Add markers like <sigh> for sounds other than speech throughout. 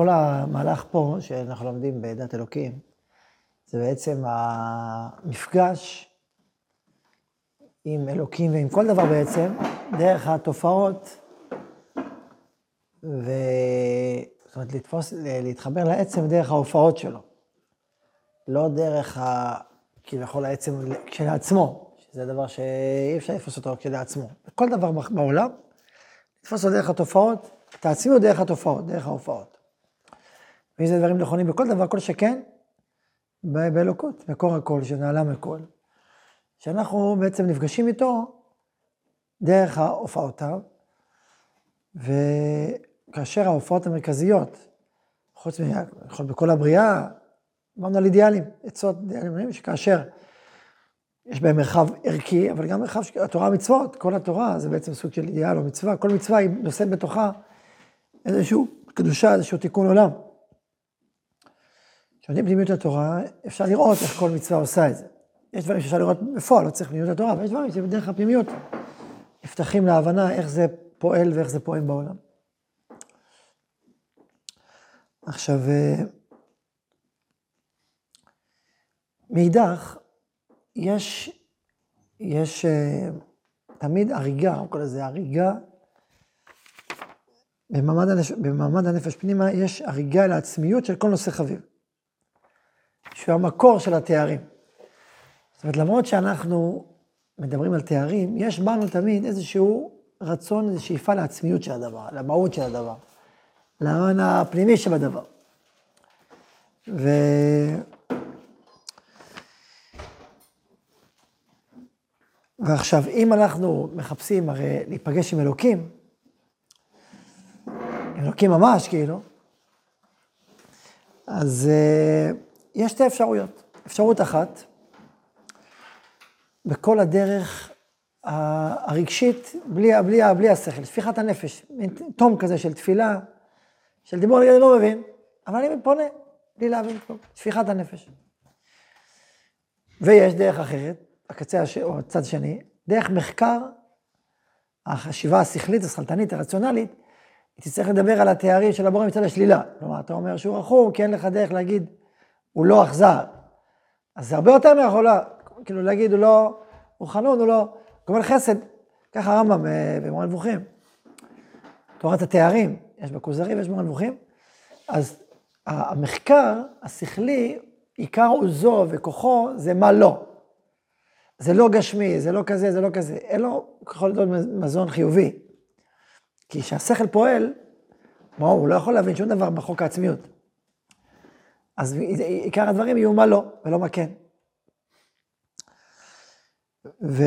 כל המהלך פה, שאנחנו לומדים בדת אלוקים, זה בעצם המפגש עם אלוקים ועם כל דבר בעצם, דרך התופעות, ו... זאת אומרת, לתפוס, להתחבר לעצם דרך ההופעות שלו. לא דרך ה... כביכול העצם כשלעצמו, שזה דבר שאי אפשר לתפוס אותו כשלעצמו. כל דבר בעולם, לתפוס אותו דרך התופעות, את העצמיות דרך התופעות, דרך ההופעות. ואם זה דברים נכונים בכל דבר, כל שכן, באלוקות, מקור הכל, שנעלה מכל. שאנחנו בעצם נפגשים איתו דרך ההופעותיו, וכאשר ההופעות המרכזיות, חוץ מ... בכל הבריאה, אמרנו על אידיאלים, עצות, אידיאלים, שכאשר יש בהם מרחב ערכי, אבל גם מרחב, התורה המצוות, כל התורה זה בעצם סוג של אידיאל או מצווה, כל מצווה היא נושאת בתוכה איזושהי קדושה, איזשהו תיקון עולם. כשלומדים פנימיות התורה, אפשר לראות איך כל מצווה עושה את זה. יש דברים שאפשר לראות בפועל, לא צריך פנימיות התורה, אבל יש דברים שבדרך הפנימיות נפתחים להבנה איך זה פועל ואיך זה פועם בעולם. עכשיו, אה, מאידך, יש, יש אה, תמיד הריגה, הוא קורא לזה הריגה, במעמד הנפש, במעמד הנפש פנימה יש הריגה לעצמיות של כל נושא חביב. שהוא המקור של התארים. זאת אומרת, למרות שאנחנו מדברים על תארים, יש בנו תמיד איזשהו רצון, איזו שאיפה לעצמיות של הדבר, למהות של הדבר, להון הפנימי שבדבר. ו... ועכשיו, אם אנחנו מחפשים הרי להיפגש עם אלוקים, אלוקים ממש, כאילו, אז uh, יש שתי אפשרויות. אפשרות אחת, בכל הדרך הרגשית, בלי, בלי, בלי השכל, שפיכת הנפש, מין תום כזה של תפילה, של דיבור, אני לא מבין, אבל אני פונה, בלי להבין כלום, שפיכת הנפש. ויש דרך אחרת, הקצה הש... או הצד שני, דרך מחקר, החשיבה השכלית, השכלתנית, הרציונלית, היא תצטרך לדבר על התארים של הבורא מצד השלילה. כלומר, אתה אומר שהוא רחום, כי אין לך דרך להגיד, הוא לא אכזר. אז זה הרבה יותר מהחולה, כאילו להגיד, הוא לא, הוא חנון, הוא לא, גומל חסד. ככה הרמב"ם אה, במורה נבוכים. תורת התארים, יש בכוזרי ויש במורה נבוכים. אז המחקר השכלי, עיקר עוזו וכוחו זה מה לא. זה לא גשמי, זה לא כזה, זה לא כזה. אין לו יכול להיות מזון חיובי. כי כשהשכל פועל, מה הוא לא יכול להבין שום דבר בחוק העצמיות. אז עיקר הדברים יהיו מה לא, ולא מה כן. ו,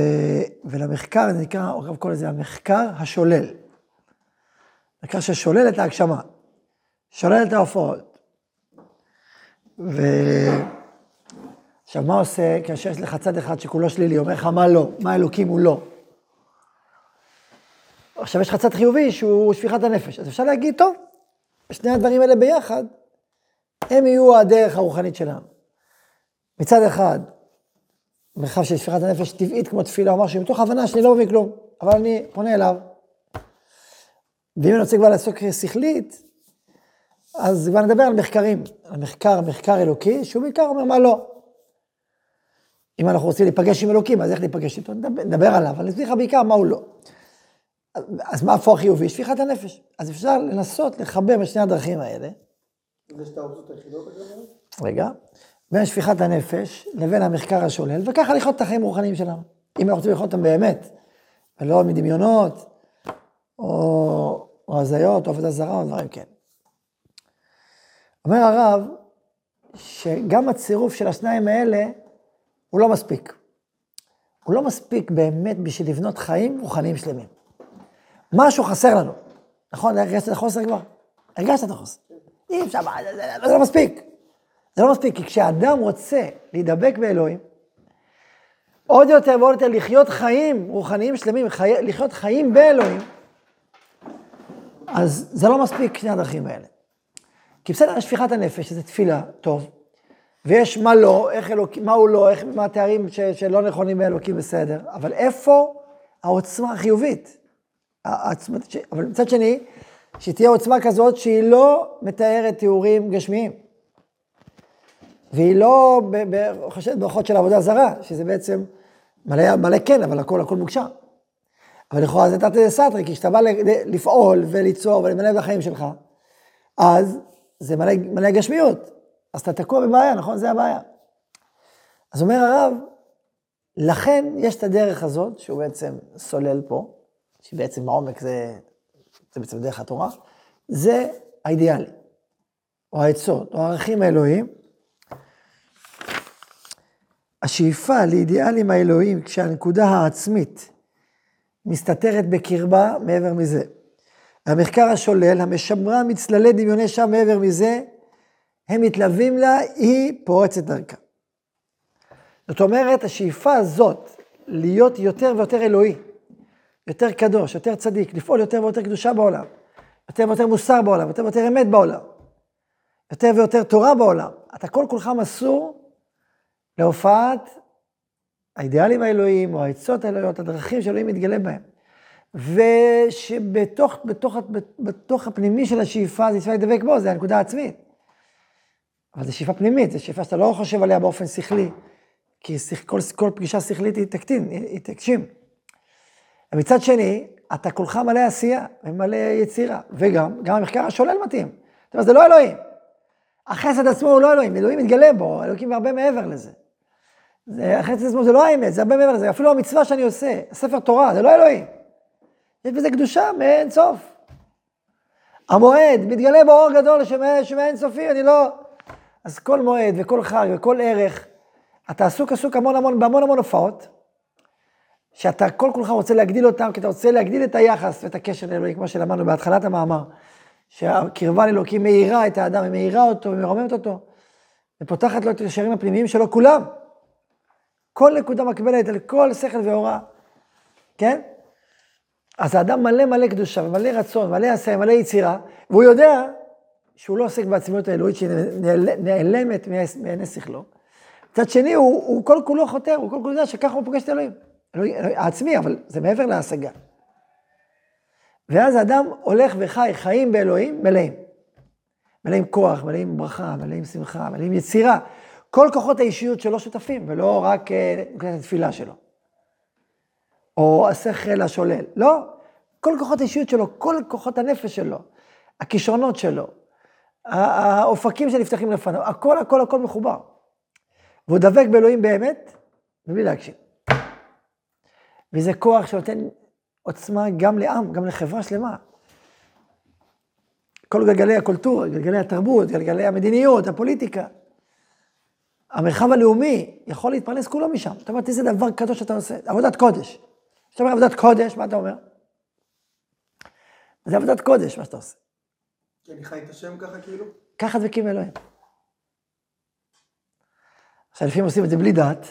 ולמחקר, זה נקרא, הרב קורא לזה המחקר השולל. מחקר ששולל את ההגשמה, שולל את ההופעות. ו... עכשיו, מה עושה כאשר יש לך צד אחד שכולו שלילי, אומר לך מה לא, מה אלוקים הוא לא. עכשיו יש לך צד חיובי שהוא שפיכת הנפש, אז אפשר להגיד, טוב, שני הדברים האלה ביחד, הם יהיו הדרך הרוחנית שלנו. מצד אחד, מרחב של שפיכת הנפש טבעית כמו תפילה, הוא אמר שמתוך הבנה שאני לא מבין כלום, אבל אני פונה אליו. ואם אני רוצה כבר לעסוק שכלית, אז כבר נדבר על מחקרים, על מחקר, מחקר אלוקי, שהוא בעיקר אומר מה לא. אם אנחנו רוצים להיפגש עם אלוקים, אז איך להיפגש איתו? נדבר, נדבר עליו, אני אסביר לך בעיקר מה הוא לא. אז מה הפוך חיובי? שפיכת הנפש. אז אפשר לנסות לחבר בין שני הדרכים האלה. רגע. בין שפיכת הנפש לבין המחקר השולל, וככה לחיות את החיים הרוחניים שלנו. אם אנחנו רוצים לחיות אותם באמת, ולא מדמיונות, או, או הזיות, או עבודה זרה, או דברים כן. אומר הרב, שגם הצירוף של השניים האלה, הוא לא מספיק. הוא לא מספיק באמת בשביל לבנות חיים רוחניים שלמים. משהו חסר לנו. נכון, הרגשת את החוסר כבר? הרגשת את החוסר. אי אפשר, זה, לא מספיק. זה לא מספיק, כי כשאדם רוצה להידבק באלוהים, עוד יותר ועוד יותר לחיות חיים רוחניים שלמים, חי... לחיות חיים באלוהים, אז זה לא מספיק שני הדרכים האלה. כי בסדר, שפיכת הנפש, שזה תפילה, טוב, ויש מה לא, איך אלוקים, מה הוא לא, איך, מה התארים ש, שלא נכונים באלוקים, בסדר, אבל איפה העוצמה החיובית? העצמת, ש... אבל מצד שני, שתהיה עוצמה כזאת שהיא לא מתארת תיאורים גשמיים. והיא לא חושבת ברכות של עבודה זרה, שזה בעצם מלא, מלא כן, אבל הכל, הכל מוגשר. אבל לכאורה זה תת סתרי, כי כשאתה בא לפעול וליצור ולמלא בחיים שלך, אז זה מלא, מלא גשמיות. אז אתה תקוע בבעיה, נכון? זה הבעיה. אז אומר הרב, לכן יש את הדרך הזאת, שהוא בעצם סולל פה, שבעצם בעומק זה, זה בעצם דרך התורה, זה האידיאלי, או העצות, או הערכים האלוהים. השאיפה לאידיאלים האלוהים, כשהנקודה העצמית מסתתרת בקרבה מעבר מזה. המחקר השולל, המשמרה מצללי דמיוני שם מעבר מזה, הם מתלווים לה, היא פורצת דרכה. זאת אומרת, השאיפה הזאת, להיות יותר ויותר אלוהי, יותר קדוש, יותר צדיק, לפעול יותר ויותר קדושה בעולם, יותר ויותר מוסר בעולם, יותר ויותר אמת בעולם, יותר ויותר תורה בעולם. אתה כל כולך מסור להופעת האידיאלים האלוהיים, או העצות האלוהיות, הדרכים שאלוהים מתגלה בהם. ושבתוך בתוך, בתוך הפנימי של השאיפה, זה שאיפה לדבק בו, זה הנקודה העצמית. אבל זו שאיפה פנימית, זו שאיפה שאתה לא חושב עליה באופן שכלי, כי כל, כל פגישה שכלית היא תקטין, היא תגשים. ומצד שני, אתה כולך מלא עשייה ומלא יצירה, וגם, גם המחקר השולל מתאים. זאת אומרת, זה לא אלוהים. החסד עצמו הוא לא אלוהים, אלוהים מתגלה בו, אלוהים הרבה מעבר לזה. זה, החסד עצמו זה לא האמת, זה הרבה מעבר לזה, אפילו המצווה שאני עושה, ספר תורה, זה לא אלוהים. יש בזה קדושה מאין סוף. המועד, מתגלה באור גדול שמאין סופי, אני לא... אז כל מועד וכל חג וכל ערך, אתה עסוק עסוק המון המון, בהמון המון הופעות, שאתה כל כולך רוצה להגדיל אותם, כי אתה רוצה להגדיל את היחס ואת הקשר לאלוהים, כמו שלמדנו בהתחלת המאמר, שהקרבה לאלוקים מאירה את האדם, היא מאירה אותו ומרוממת אותו, ופותחת לו את הקשרים הפנימיים שלו, כולם. כל נקודה מקבלת על כל שכל והוראה, כן? אז האדם מלא מלא קדושה ומלא רצון, מלא עשה, מלא יצירה, והוא יודע שהוא לא עוסק בעצמיות האלוהית שנעלמת מעיני שכלו. מצד שני, הוא, הוא כל כולו חותר, הוא כל כולו יודע שככה הוא פוגש את אלוהים. העצמי, אבל זה מעבר להשגה. ואז האדם הולך וחי חיים באלוהים מלאים. מלאים כוח, מלאים ברכה, מלאים שמחה, מלאים יצירה. כל כוחות האישיות שלו שותפים, ולא רק נקודת התפילה שלו. או השכל השולל. לא, כל כוחות האישיות שלו, כל כוחות הנפש שלו, הכישרונות שלו, האופקים שנפתחים לפניו, הכל, הכל, הכל מחובר. והוא דבק באלוהים באמת, ובלי להקשיב. וזה כוח שנותן עוצמה גם לעם, גם לחברה שלמה. כל גלגלי הקולטורה, גלגלי התרבות, גלגלי המדיניות, הפוליטיקה. המרחב הלאומי יכול להתפרנס כולו משם. זאת אומרת, איזה דבר קדוש שאתה עושה, עבודת קודש. כשאתה אומר עבודת קודש, מה אתה אומר? זה עבודת קודש, מה שאתה עושה. אני חי את השם ככה כאילו? ככה דבקים אלוהים. עכשיו, לפעמים עושים את זה בלי דעת,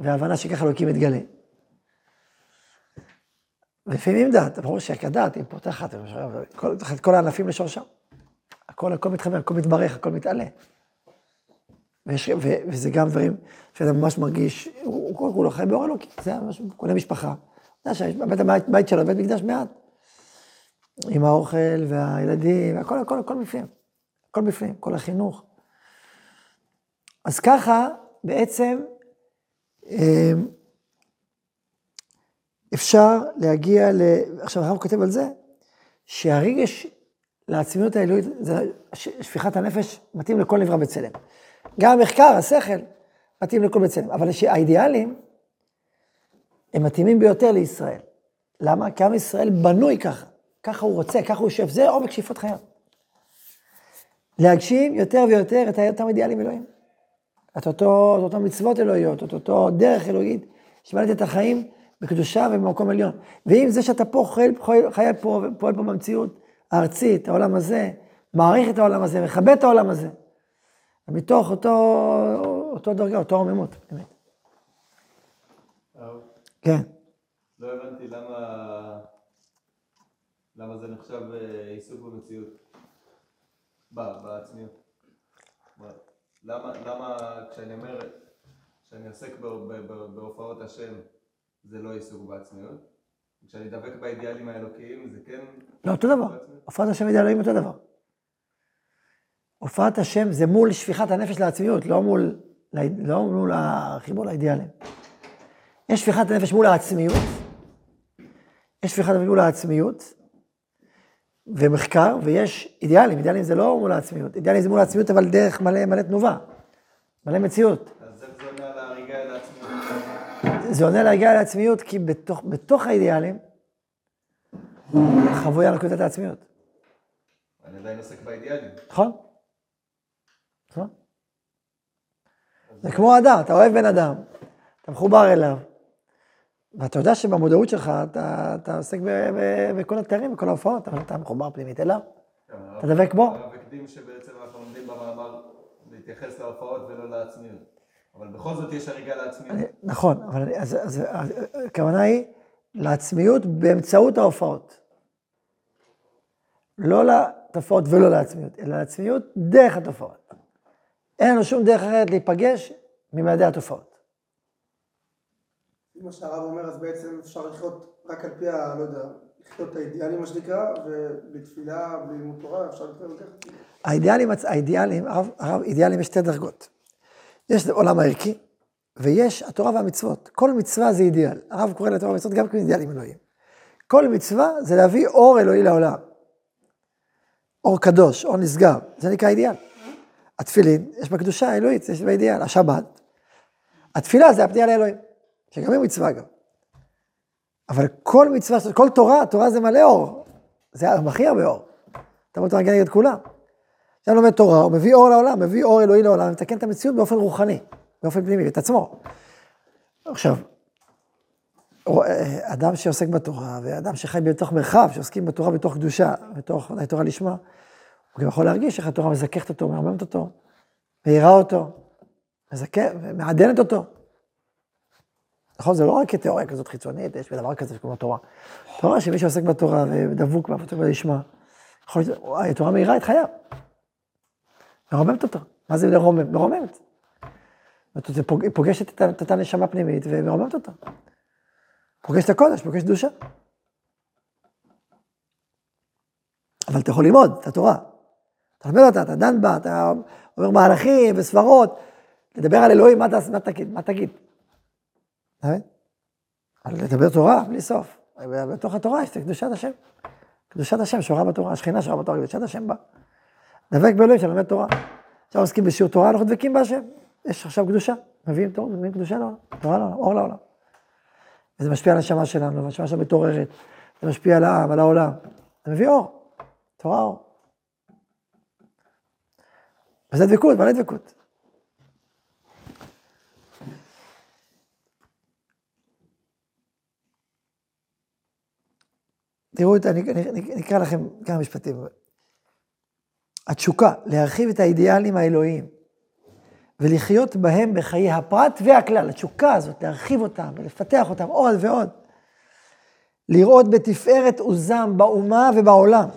והבנה שככה אלוקים מתגלה. ולפעמים עם דעת, ברור שהדעת היא פותחת, את כל הענפים לשורשם. הכל, הכל מתחבר, הכל מתברך, הכל מתעלה. ויש, ו, וזה גם דברים שאתה ממש מרגיש, הוא כל כולו חי באור אלוקי, זה ממש, קונה משפחה. אתה יודע שבית הבית שלו, בית מקדש מעט. עם האוכל והילדים, הכל, הכל, הכל בפנים. הכל בפנים, כל החינוך. אז ככה, בעצם, אמ, אפשר להגיע ל... עכשיו, הרב כותב על זה, שהרגש לעצמיות האלוהית, זה שפיכת הנפש, מתאים לכל נברא בצלם. גם המחקר, השכל, מתאים לכל בצלם. אבל האידיאלים, הם מתאימים ביותר לישראל. למה? כי עם ישראל בנוי ככה. ככה הוא רוצה, ככה הוא יושב. זה עומק שאיפות חייו. להגשים יותר ויותר את אותם אידיאלים אלוהים. את אותו, את אותו מצוות אלוהיות, את אותו דרך אלוהית, שבנית את החיים בקדושה ובמקום עליון. ואם זה שאתה פה חי, חי פה, פועל פה במציאות הארצית, העולם הזה, מעריך את העולם הזה, מכבד את העולם הזה, מתוך אותו, אותו דרגה, אותו רוממות, באמת. כן. לא הבנתי למה, למה זה נחשב אה, עיסוק במציאות, בעצמיות. למה, למה כשאני אומר, כשאני עוסק בהופעות השם, זה לא עיסוק בעצמיות, כשאני דבק באידיאלים האלוקיים, זה כן... לא, אותו דבר. הופעת השם וידי אלוהים אותו דבר. הופעת השם זה מול שפיכת הנפש לעצמיות, לא מול, לא מול החיבור לאידיאלים. יש שפיכת הנפש מול העצמיות, יש שפיכת הנפש מול העצמיות, ומחקר, ויש אידיאלים, אידיאלים זה לא מול העצמיות, אידיאלים זה מול העצמיות, אבל דרך מלא, מלא תנובה, מלא מציאות. זה עונה להגיע לעצמיות, כי בתוך, בתוך האידיאלים, חבויה נקודת העצמיות, אני עדיין עוסק באידיאלים. נכון? נכון? זה כמו אדם, אתה אוהב בן אדם, אתה מחובר אליו, ואתה יודע שבמודעות שלך אתה, אתה עוסק בכל התארים, בכל ההופעות, אבל אתה מחובר פנימית אליו. אתה דבק בו? הרב הקדים שבעצם אנחנו לומדים במאמר להתייחס להופעות ולא לעצמיות. אבל בכל זאת יש הריגה לעצמיות. אני- נכון, אבל אני- אז, אז, אז, הכוונה היא לעצמיות באמצעות ההופעות. לא לתופעות ולא לעצמיות, אלא לעצמיות דרך התופעות. אין לנו שום דרך אחרת להיפגש ממדעי התופעות. מה שהרב אומר, אז בעצם אפשר לחיות רק על פי ה... לא יודע, לחיות את האידיאלים, מה שנקרא, ובתפילה, בלי לימוד תורה, אפשר לחיות ככה. האידיאלים, האידיאלים, הרב, הרב, אידיאלים יש שתי דרגות. יש עולם הערכי, ויש התורה והמצוות. כל מצווה זה אידיאל. הרב קורא לתורה והמצוות גם כאידיאלים אלוהים. כל מצווה זה להביא אור אלוהי לעולם. אור קדוש, אור נשגב, זה נקרא אידיאל. התפילין, יש בה קדושה האלוהית, יש בה אידיאל. השבת, התפילה זה הפנייה לאלוהים, שגם היא מצווה גם. אבל כל מצווה, כל תורה, תורה זה מלא אור. זה הכי הרבה אור. אתה להגיע נגד כולם. כשאדם לומד תורה, הוא מביא אור לעולם, מביא אור אלוהי לעולם, ומתקן את המציאות באופן רוחני, באופן פנימי, את עצמו. עכשיו, אדם שעוסק בתורה, ואדם שחי בתוך מרחב, שעוסקים בתורה בתוך קדושה, בתוך תורה לשמה, הוא גם יכול להרגיש איך התורה מזככת אותו, מרממת אותו, מאירה אותו, מזכך, מעדנת אותו. נכון, זה לא רק תיאוריה כזאת חיצונית, יש דבר כזה שקוראים לו תורה. שמי שעוסק בתורה ודבוק בעבודתו לשמה, יכול להיות, התורה מאירה את חייו. מרוממת אותו. מה זה לרומם? מרוממת. היא פוגשת את, אותה נשמה פנימית ומרוממת אותה. פוגשת את הקודש, פוגשת קדושה. אבל אתה יכול ללמוד את התורה. אתה לומד אותה, אתה דן בה, אתה אומר מהלכים וסברות, לדבר על אלוהים, מה, מה תגיד? מה תגיד? אבל לדבר תורה, בלי סוף. בתוך התורה יש את קדושת השם. קדושת השם שורה בתורה, השכינה שורה בתורה, קדושת השם בה. דבק באלוהים שלומד תורה. עכשיו עוסקים בשיעור תורה, אנחנו דבקים בהשם. יש עכשיו קדושה, מביאים תורה, מביאים קדושה לעולם, תורה לעולם, אור לעולם. וזה משפיע על הנשמה שלנו, והנשמה שלנו מתעוררת. זה משפיע על העם, על העולם. זה מביא אור, תורה אור. וזה דבקות, מלא דבקות. תראו, את- אני, אני, אני אקרא לכם כמה משפטים. התשוקה, להרחיב את האידיאלים האלוהיים ולחיות בהם בחיי הפרט והכלל. התשוקה הזאת, להרחיב אותם ולפתח אותם עוד ועוד. לראות בתפארת עוזם באומה ובעולם.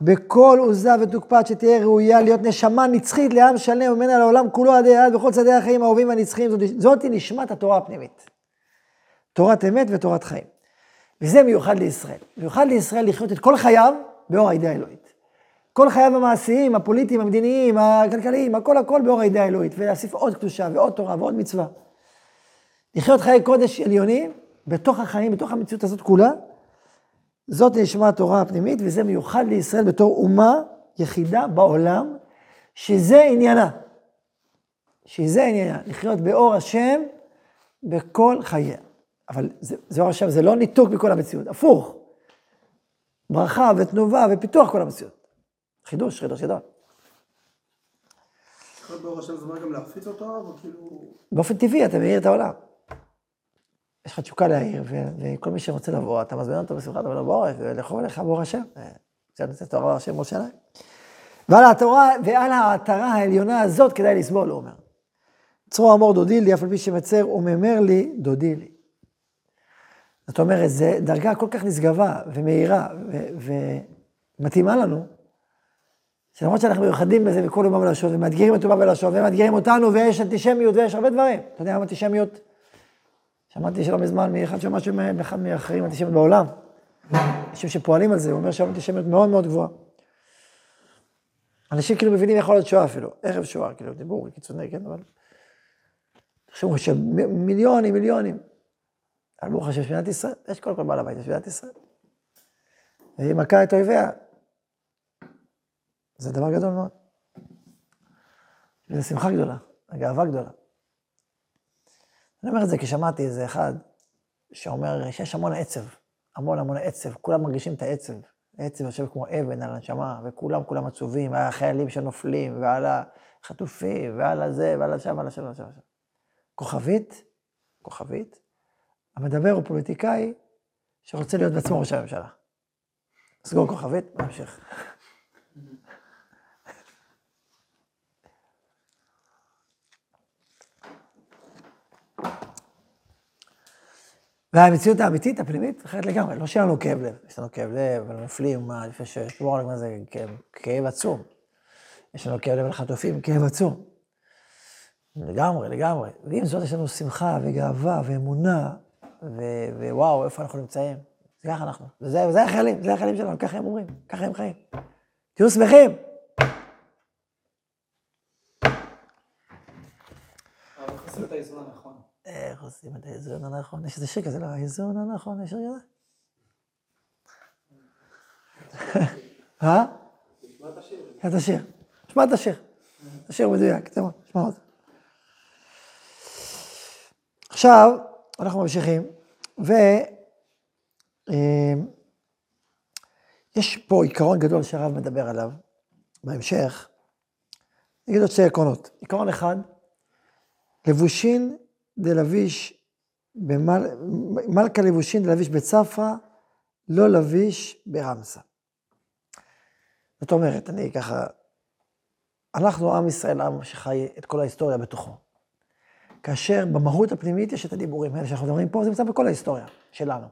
בכל עוזה ותוקפת שתהיה ראויה להיות נשמה נצחית לעם שלם וממנה לעולם כולו עד בכל צעדי החיים האהובים והנצחיים. זאת, זאת היא נשמת התורה הפנימית. תורת אמת ותורת חיים. וזה מיוחד לישראל. מיוחד לישראל לחיות את כל חייו באור האידאה האלוהית. כל חייו המעשיים, הפוליטיים, המדיניים, הכלכליים, הכל הכל באור האידאה האלוהית, ולהוסיף עוד קדושה ועוד תורה ועוד מצווה. לחיות חיי קודש עליונים בתוך החיים, בתוך המציאות הזאת כולה, זאת נשמע התורה הפנימית, וזה מיוחד לישראל בתור אומה יחידה בעולם, שזה עניינה. שזה עניינה, לחיות באור השם בכל חייה. אבל זה, זה אור השם, זה לא ניתוק מכל המציאות, הפוך. ברכה ותנובה ופיתוח כל המציאות. חידוש, חידוש גדול. כאילו... באופן טבעי אתה מאיר את העולם. יש לך תשוקה להעיר, וכל מי שרוצה לבוא, אתה מזמין אותו אומר לו בעורף, ולכו אליך באור השם. אה, זה נושא תורה השם ירושלים. ועל התורה, ועל העטרה העליונה הזאת כדאי לסבול, הוא אומר. צרור אמור דודי לי, אף על פי שמצר וממר לי, דודי לי. זאת אומרת, זו דרגה כל כך נשגבה ומהירה ומתאימה לנו, שלמרות שאנחנו מיוחדים בזה בכל אומה ולשון, ומאתגרים את אומה ולשון, ומאתגרים אותנו, ויש אנטישמיות ויש הרבה דברים. אתה יודע, גם אנטישמיות שמעתי שלא מזמן מאחד שאומר מאחד מאחרים אנטישמיות בעולם. אנשים שפועלים על זה, הוא אומר שהיום אנטישמיות מאוד מאוד גבוהה. אנשים כאילו מבינים יכול להיות שואה אפילו, ערב שואה, כאילו, דיבור קיצוני, כן, אבל... תחשבו שמיליונים, מיליונים. על ברוך השם, מדינת ישראל, יש קודם כל בעל הבית, יש מדינת ישראל. והיא מכה את אויביה. זה דבר גדול מאוד. וזו שמחה גדולה, גאווה גדולה. אני אומר את זה כי שמעתי איזה אחד שאומר שיש המון עצב, המון המון עצב, כולם מרגישים את העצב. העצב יושב כמו אבן על הנשמה, וכולם כולם עצובים, ועל החיילים שנופלים, ועל החטופים, ועל הזה, ועל השם, ועל השם, ועל השם. כוכבית, כוכבית, המדבר הוא פוליטיקאי שרוצה להיות בעצמו ראש הממשלה. סגור כוכבית, נמשיך. והמציאות האמיתית, הפנימית, אחרת לגמרי. לא שיהיה לנו כאב לב, יש לנו כאב לב, על נופלים, מה, לפני ששמור על זה כאב, כאב עצום. יש לנו כאב לב על חטופים, כאב עצום. לגמרי, לגמרי. ועם זאת יש לנו שמחה וגאווה ואמונה, ו- ווואו, איפה אנחנו נמצאים. זה ככה אנחנו. וזה, וזה החיילים, זה החיילים שלנו, ככה הם אומרים, ככה הם חיים. תהיו שמחים. את האיזון הנכון. איך עושים את האיזון הנכון? יש איזה שיר כזה, לא, האיזון הנכון, יש שיר כזה? אה? תשמע את השיר. את השיר. שמע את השיר. השיר מדויק, תשמע, שמע אותו. עכשיו, אנחנו ממשיכים, ויש פה עיקרון גדול שהרב מדבר עליו בהמשך. נגיד עוד שתי עקרונות. עיקרון אחד, לבושין דלביש, במל... מלכה לבושין דלביש בצפרא, לא לביש ברמסה. זאת אומרת, אני ככה, אנחנו עם ישראל, עם שחי את כל ההיסטוריה בתוכו. כאשר במהות הפנימית יש את הדיבורים האלה שאנחנו מדברים פה, זה נמצא בכל ההיסטוריה שלנו.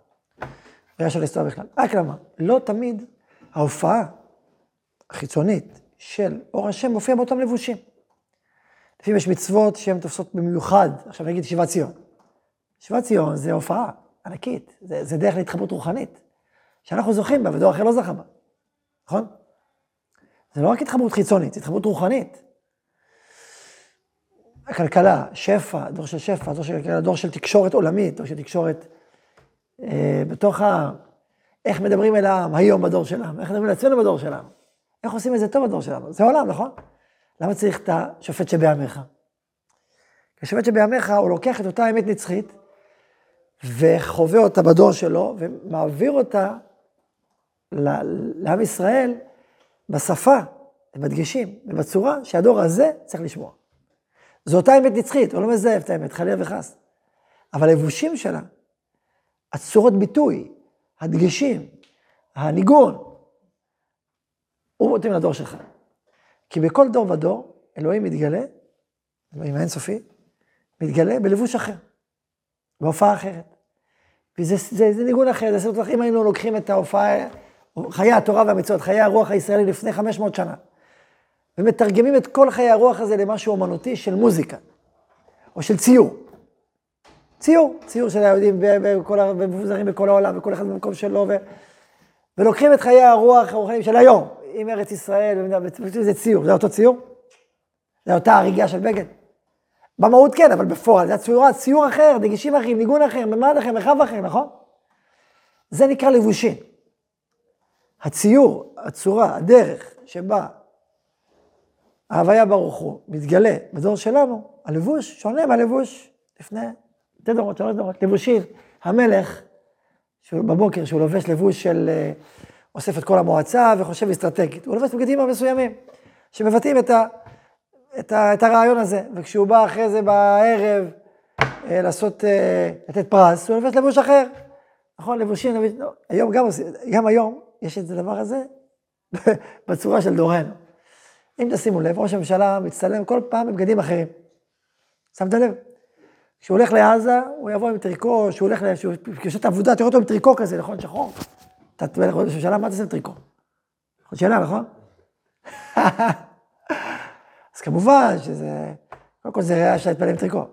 בראש של ההיסטוריה בכלל. רק למה? לא תמיד ההופעה החיצונית של אור השם מופיע באותם לבושים. לפעמים יש מצוות שהן תופסות במיוחד, עכשיו נגיד שיבת ציון. שיבת ציון זה הופעה ענקית, זה, זה דרך להתחברות רוחנית, שאנחנו זוכים בה ודור אחר לא זכה בה, נכון? זה לא רק התחברות חיצונית, זה התחברות רוחנית. הכלכלה, שפע, דור של שפע, דור של כלכלה, דור של תקשורת עולמית, דור של תקשורת אה, בתוך ה... איך מדברים אל העם היום בדור שלנו, איך מדברים לעצמנו בדור שלנו, איך עושים את זה טוב בדור שלנו, זה עולם, נכון? למה צריך את השופט שבימיך? כי השופט שבימיך, הוא לוקח את אותה אמת נצחית, וחווה אותה בדור שלו, ומעביר אותה לעם ישראל בשפה, בדגשים, ובצורה שהדור הזה צריך לשמוע. זו אותה אמת נצחית, הוא לא מזייף את האמת, חלילה וחס. אבל הלבושים שלה, הצורות ביטוי, הדגשים, הניגון, הוא מתאים לדור שלך. כי בכל דור ודור, אלוהים מתגלה, אלוהים האינסופי, מתגלה בלבוש אחר, בהופעה אחרת. וזה זה, זה ניגון אחר, זה סרט, אם היינו לוקחים את ההופעה, חיי התורה והמצוות, חיי הרוח הישראלי לפני 500 שנה, ומתרגמים את כל חיי הרוח הזה למשהו אומנותי של מוזיקה, או של ציור. ציור, ציור של היהודים ומפוזרים בכל העולם, וכל אחד במקום שלו, ו... ולוקחים את חיי הרוח הרוחניים של היום, עם ארץ ישראל, זה ציור, זה אותו ציור? זה אותה הריגה של בגד? במהות כן, אבל בפועל, זה הצורה, ציור אחר, דגישים אחרים, ניגון אחר, ממד אחר, מרחב אחר, נכון? זה נקרא לבושין. הציור, הצורה, הדרך שבה ההוויה ברוך הוא מתגלה בדור שלנו, הלבוש שונה מהלבוש לפני שתי דורות, שלוש דורות. לבושין, המלך, בבוקר, שהוא לובש לבוש של... אוסף את כל המועצה וחושב אסטרטגית. הוא לובש בגדים מסוימים, שמבטאים את, ה, את, ה, את הרעיון הזה. וכשהוא בא אחרי זה בערב אה, לעשות, אה, לתת פרס, הוא לובש לבוש אחר. נכון, לבושים, לבוש, לא, היום גם, גם היום יש את הדבר הזה <laughs> בצורה של דורנו. אם תשימו לב, ראש הממשלה מצטלם כל פעם בבגדים אחרים. שמת לב? כשהוא הולך לעזה, הוא יבוא עם טריקו, כשהוא הולך, כשהוא עושה את העבודה, תראה אותו עם טריקו כזה, נכון? שחור. אתה תמלך ראש הממשלה, מה תעשה בטריקו? עוד שאלה, נכון? <laughs> אז כמובן שזה, קודם כל זה ריאה של להתפלל עם טריקו.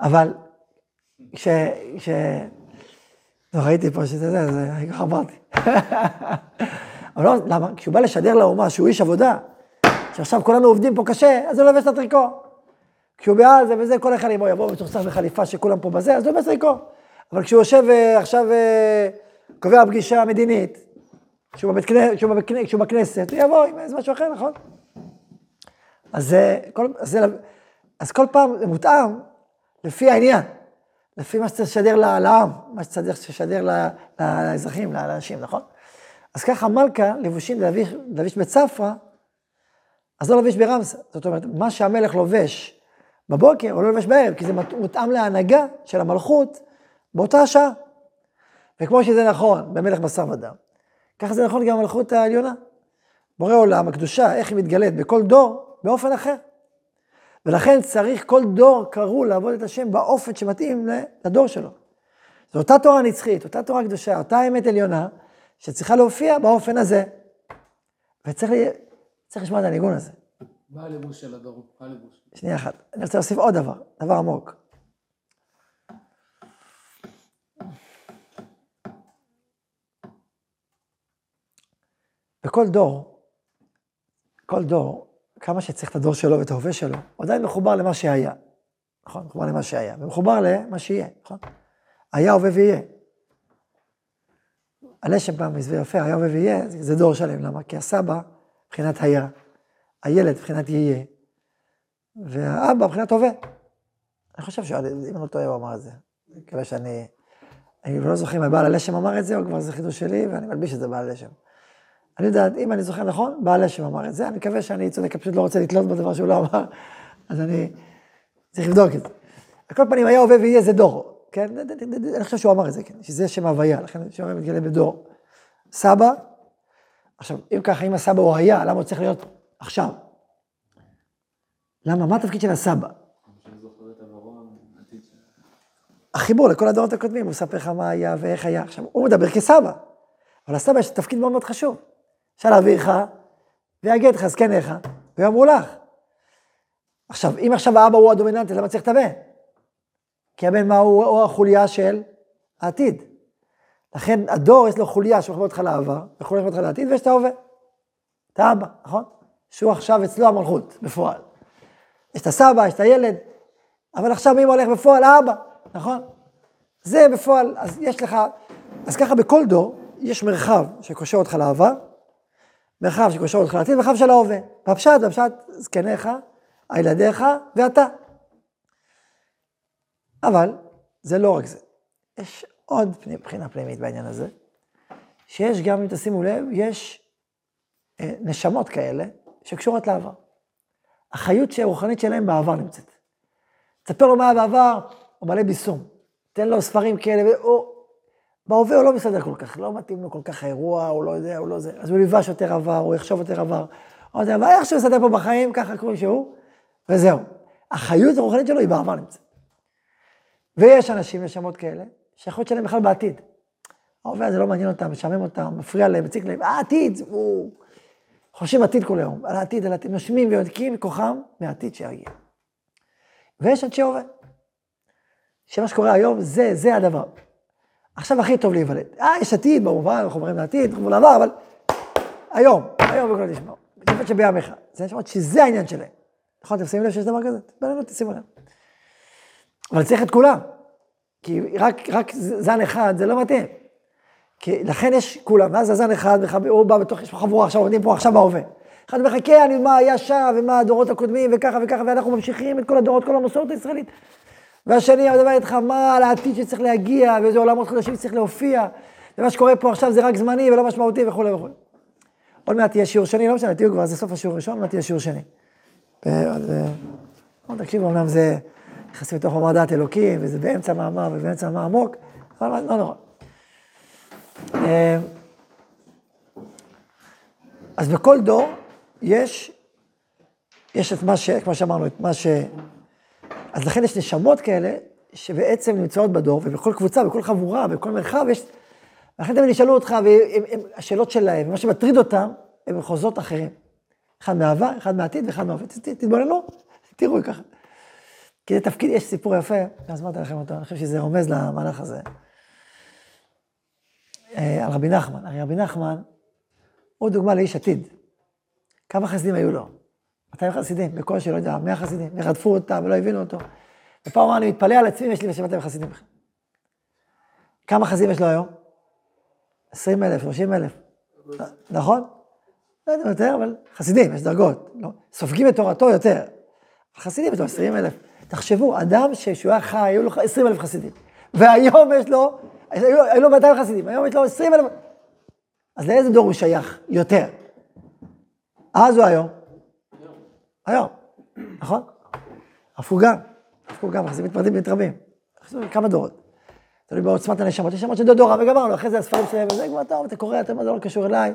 אבל כש... כש... לא ראיתי פה שזה זה, זה, אני ככה אמרתי. <laughs> אבל לא, למה? כשהוא בא לשדר לאומה שהוא איש עבודה, שעכשיו כולנו עובדים פה קשה, אז הוא לובש את הטריקו. כשהוא בעזה וזה, כל אחד אם הוא יבוא מצוחצח בחליפה שכולם פה בזה, אז הוא לובש טריקו. אבל כשהוא יושב אה, עכשיו, אה, קובע פגישה מדינית, כשהוא, בבית, כשהוא, בבית, כשהוא בכנסת, הוא יבוא עם איזה משהו אחר, נכון? אז, כל, אז, אז כל פעם זה מותאם לפי העניין, לפי מה שצריך לשדר לעם, מה שצריך לשדר לאזרחים, לאנשים, נכון? אז ככה מלכה, לבושים לביש, לביש בצפרא, אז לא לובש ברמסה. זאת אומרת, מה שהמלך לובש בבוקר, הוא לא לובש בערב, כי זה מותאם להנהגה של המלכות באותה השעה. וכמו שזה נכון במלך בשר ודם, ככה זה נכון גם במלכות העליונה. בורא עולם, הקדושה, איך היא מתגלית בכל דור, באופן אחר. ולכן צריך כל דור קראו לעבוד את השם באופן שמתאים לדור שלו. זו אותה תורה נצחית, אותה תורה קדושה, אותה אמת עליונה, שצריכה להופיע באופן הזה. וצריך לי, צריך לשמוע את הניגון הזה. מה הלבוש של הדור? מה הלבוש? שנייה אחת. אני רוצה להוסיף עוד דבר, דבר עמוק. בכל דור, כל דור, כמה שצריך את הדור שלו ואת ההווה שלו, הוא עדיין מחובר למה שהיה. נכון? מחובר למה שהיה, ומחובר למה שיהיה, נכון? היה, הווה ויהיה. הלשם פעם הסביר יפה, היה, הווה ויהיה, זה דור שלם. למה? כי הסבא, מבחינת היה, הילד, מבחינת יהיה, והאבא, מבחינת הווה. אני חושב שאם אני לא טועה, הוא אמר את זה. אני מקווה שאני... אני לא זוכר אם הבעל הלשם אמר את זה, או כבר זה חידוש שלי, ואני מלביש את זה בעל הלשם. אני יודע, אם אני זוכר נכון, בעל הלשם אמר את זה, אני מקווה שאני צודק, פשוט לא רוצה לתלות בדבר שהוא לא אמר, אז אני צריך לבדוק את זה. על כל פנים, היה הווה ויהיה זה דור, כן? אני חושב שהוא אמר את זה, כן? שזה שם הוויה, לכן שם הוויה מתגלה בדור. סבא, עכשיו, אם ככה, אם הסבא הוא היה, למה הוא צריך להיות עכשיו? למה? מה התפקיד של הסבא? החיבור לכל הדורות הקודמים, הוא מספר לך מה היה ואיך היה. עכשיו, הוא מדבר כסבא, אבל לסבא יש תפקיד מאוד מאוד חשוב. אפשר להביא לך, ויגיד לך זקניך, ויאמרו לך. עכשיו, אם עכשיו האבא הוא הדומיננטי, למה צריך את הבן? כי הבן מה הוא, הוא החוליה של העתיד. לכן הדור יש לו חוליה שמחבר אותך לעבר, וחוליה שמחבר אותך לעתיד, ויש את ההווה. את האבא, נכון? שהוא עכשיו אצלו המלכות, בפועל. יש את הסבא, יש את הילד, אבל עכשיו מי הולך בפועל? האבא, נכון? זה בפועל, אז יש לך, אז ככה בכל דור יש מרחב שקושר אותך לעבר, מרחב שקושר אותך לעתיד, מרחב של ההווה. בפשט, בפשט, זקניך, הילדיך ואתה. אבל זה לא רק זה. יש עוד בחינה פנימית בעניין הזה, שיש גם, אם תשימו לב, יש אה, נשמות כאלה שקשורות לעבר. החיות הרוחנית שלהם בעבר נמצאת. תספר לו מה היה בעבר, הוא מלא ביסום. תן לו ספרים כאלה, או... בהווה הוא לא מסתדר כל כך, לא מתאים לו כל כך האירוע, הוא לא יודע, הוא לא זה. אז הוא יבש יותר עבר, הוא יחשוב יותר עבר. הוא יודע, אבל איך שהוא מסתדר פה בחיים, ככה כמו שהוא, וזהו. החיות הרוחנית שלו היא בעבר נמצאת. ויש אנשים, נשמות כאלה, שהחיות שלהם בכלל בעתיד. ההווה הזה לא מעניין אותם, משעמם אותם, מפריע להם, מציק להם, העתיד, הוא... חושבים עתיד כל היום, על העתיד, על העתיד, נושמים ויונקים מכוחם מהעתיד שיגיע. ויש אנשי הווה. שמה שקורה היום, זה, זה הדבר. עכשיו הכי טוב להיוולד. אה, יש עתיד, במובן, אנחנו אומרים לעתיד, אנחנו לעבר, אבל היום, היום בכל תשמעו. לפחות שבימיך. זה נשמעות שזה העניין שלהם. נכון, אתם שמים לב שיש דבר כזה? בלילות תשימו לב. אבל צריך את כולם. כי רק, רק זן אחד זה לא מתאים. כי לכן יש כולם, ואז הזן אחד, הוא בא בתוך, יש פה חבורה עכשיו, עומדים פה עכשיו בהווה. אחד מחכה, אני, מה היה שם, ומה הדורות הקודמים, וככה וככה, ואנחנו ממשיכים את כל הדורות, כל המסורת הישראלית. והשני מדבר איתך מה על העתיד שצריך להגיע, ואיזה עולמות חדשים שצריך להופיע, ומה שקורה פה עכשיו זה רק זמני ולא משמעותי וכולי וכולי. עוד מעט תהיה שיעור שני, לא משנה, תהיו כבר, זה סוף השיעור הראשון, עוד מעט תהיה שיעור שני. תקשיבו, אמנם זה נכנסים לתוך מאמר דעת אלוקים, וזה באמצע מאמר ובאמצע מאמר עמוק, אבל לא נורא. אז בכל דור יש, יש את מה ש... כמו שאמרנו, את מה ש... אז לכן יש נשמות כאלה, שבעצם נמצאות בדור, ובכל קבוצה, בכל חבורה, בכל מרחב, יש... לכן תמיד ישאלו אותך, והשאלות שלהם, ומה שמטריד אותם, הם מחוזות אחרים. אחד מהעבר, אחד מהעתיד ואחד מהעבר. תתבוננו, תראו ככה. כי זה תפקיד, יש סיפור יפה, אז אמרתי לכם אותו, אני חושב שזה רומז למהלך הזה. אה, על רבי נחמן. הרי רבי נחמן הוא דוגמה לאיש עתיד. כמה חסידים היו לו? 200 חסידים, בקושי, לא יודע, 100 חסידים, ורדפו אותם ולא הבינו אותו. ופעם אמר, אני מתפלא על עצמי, יש לי בשבע 200 חסידים. כמה חסידים יש לו היום? 20 אלף, 30 אלף. נכון? לא יודע יותר, אבל חסידים, יש דרגות. לא? סופגים את תורתו יותר. חסידים יש לו 20 אלף. תחשבו, אדם שכשהוא היה חי, היו לו 20 אלף חסידים. והיום יש לו, היו לו 200 חסידים, היום יש לו 20 אלף. אז לאיזה דור הוא שייך יותר? אז או היום? היום, נכון? גם. אף הוא גם, מתפרדים ומתרבים. כמה דורות. תלוי בעוצמת הנשמות, יש שמות של דודורה, וגמרנו, אחרי זה הספרים שלהם, וזה כבר טוב, אתה קורא, אתה אומר, זה לא קשור אליי,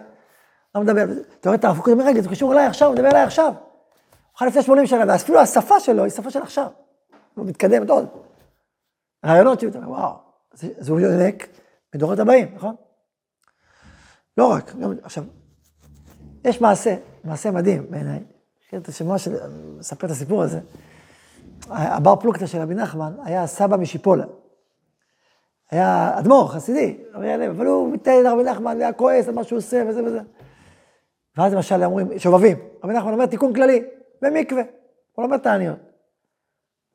לא מדבר, אתה רואה את הרב קוק, אומר, רגע, זה קשור אליי עכשיו, הוא מדבר אליי עכשיו. הוא חי לפני 80 שנה, ואפילו השפה שלו היא שפה של עכשיו. הוא מתקדם עוד. רעיונות שהוא אומר, וואו, אז הוא יונק מדורות הבאים, נכון? לא רק, עכשיו, יש מעשה, מעשה מדהים בעיניי, כן, אתה שמוע של, מספר את הסיפור הזה. הבר פלוגתא של רבי נחמן היה סבא משיפולה. היה אדמו"ר, חסידי, אבל הוא מתנהל לרבי נחמן, היה כועס על מה שהוא עושה וזה וזה. ואז למשל אומרים, שובבים, רבי נחמן אומר תיקון כללי, במקווה, הוא אומר תעניות.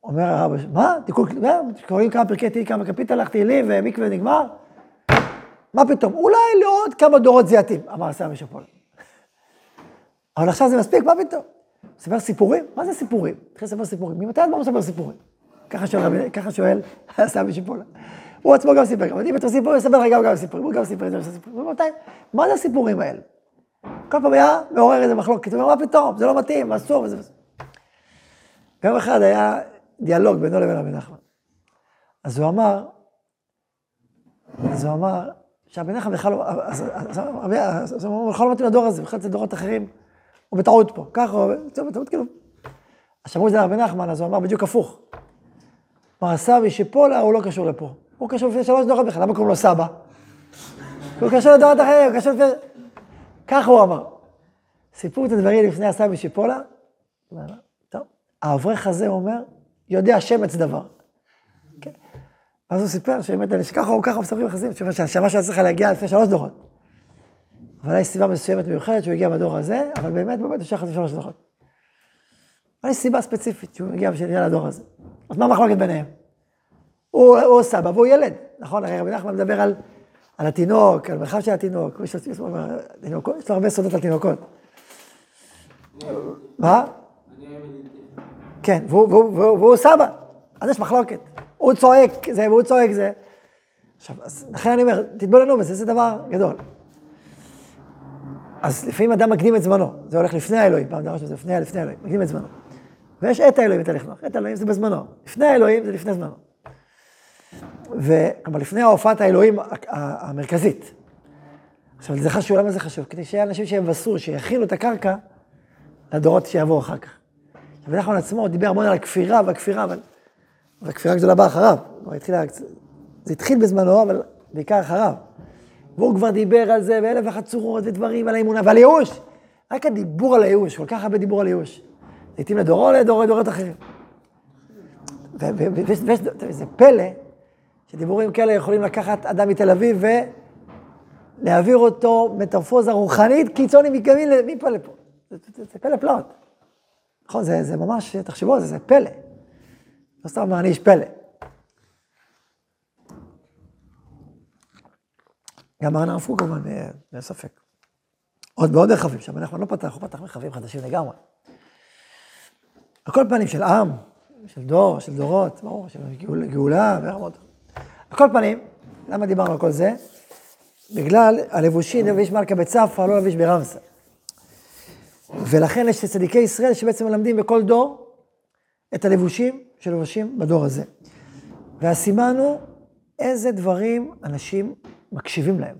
אומר הרב, מה? תיקון כללי, קוראים כמה פרקי תהי, כמה כפית הלך תהילים ומקווה נגמר? מה פתאום? אולי לעוד כמה דורות זה יתאים, אמר סבא משפול. אבל עכשיו זה מספיק, מה פתאום? מספר סיפורים? מה זה סיפורים? התחיל לספר סיפורים. ממתי אדמו"ר מספר סיפורים? ככה שואל סבא משפולה. הוא עצמו גם סיפר, אבל אם אתה סיפור, יספר לך גם סיפורים, הוא גם סיפר את זה, סיפורים. מה זה הסיפורים האלה? כל פעם היה מעורר איזה מחלוקת, הוא אומר, מה פתאום, זה לא מתאים, אסור וזה וזה. יום אחד היה דיאלוג בינו לבין רבי נחמן. אז הוא אמר, אז הוא אמר, שהרבי נחמן בכלל לא, אז הוא בכלל לא מתאים לדור הזה, בכלל זה דורות אחרים, הוא בטעות פה, ככה, הוא בטעות כאילו. אז שמעו את זה לרבי נחמן, אז הוא אמר בדיוק הפוך. כלומר, הסבי שפולה הוא לא קשור לפה. הוא קשור לפני שלוש דורות בכלל, למה קוראים לו סבא? הוא קשור לדורות אחרים, הוא קשור לפני... ככה הוא אמר. סיפור את הדברים לפני הסבי שפולה, טוב, האברך הזה אומר, יודע שמץ דבר. כן. אז הוא סיפר שבאמת, שככה הוא ככה מספרים יחסים, שהנשמה שלה צריכה להגיע לפני שלוש דורות. אבל הייתה סיבה מסוימת מיוחדת שהוא הגיע בדור הזה, אבל באמת, באמת, הוא שייך לשלוש דורות. אבל יש סיבה ספציפית שהוא הגיע בשביל לדור הזה. אז מה המחלוקת ביניהם? הוא, הוא סבא והוא ילד, נכון? הרי רבי נחמן מדבר על, על התינוק, על מרחב של התינוק, יש לו הרבה סודות על תינוקות. מה? כן, והוא, והוא, והוא, והוא סבא, אז יש מחלוקת. הוא צועק זה והוא צועק זה. עכשיו, לכן אני אומר, תתבוננו בזה, זה דבר גדול. אז לפעמים אדם מקדים את זמנו, זה הולך לפני האלוהים, פעם דרשנו שזה לפני, לפני האלוהים, מקדים את זמנו. ויש את האלוהים, את הלכנוך, את האלוהים זה בזמנו, לפני האלוהים זה לפני זמנו. וכלומר, לפני ההופעת האלוהים המרכזית. עכשיו, זה חשוב, למה זה חשוב? כדי שיהיה אנשים שיבשרו, שיכינו את הקרקע לדורות שיבואו אחר כך. עכשיו, נחמן עצמו דיבר המון על הכפירה והכפירה, אבל... והכפירה הגדולה באה אחריו. זה התחיל בזמנו, אבל בעיקר אחריו. והוא כבר דיבר על זה, ואלף ואחת צורות ודברים, על האמונה ועל הייאוש. רק הדיבור על הייאוש, כל כך הרבה דיבור על הייאוש. לעתים לדורו לדורות, לדורות אחרים. וזה פלא שדיבורים כאלה יכולים לקחת אדם מתל אביב ולהעביר אותו מטרפוזה רוחנית קיצוני מקמין מפה לפה. זה, פלא פלאות. נכון, זה ממש, תחשבו על זה, זה פלא. לא סתם אומר, אני איש פלא. גם הרב קוק כמובן, אין ספק. עוד בעוד רכבים, שם אנחנו לא פתח, הוא פתח מרחבים חדשים לגמרי. על כל פנים של עם, של דור, של דורות, ברור, של גאולה ורמות. על כל פנים, למה דיברנו על כל זה? בגלל הלבושים, לביש מלכה בצפה, לא לביש ברמסה. ולכן יש צדיקי ישראל שבעצם מלמדים בכל דור את הלבושים שלבושים בדור הזה. והסימן הוא איזה דברים אנשים מקשיבים להם,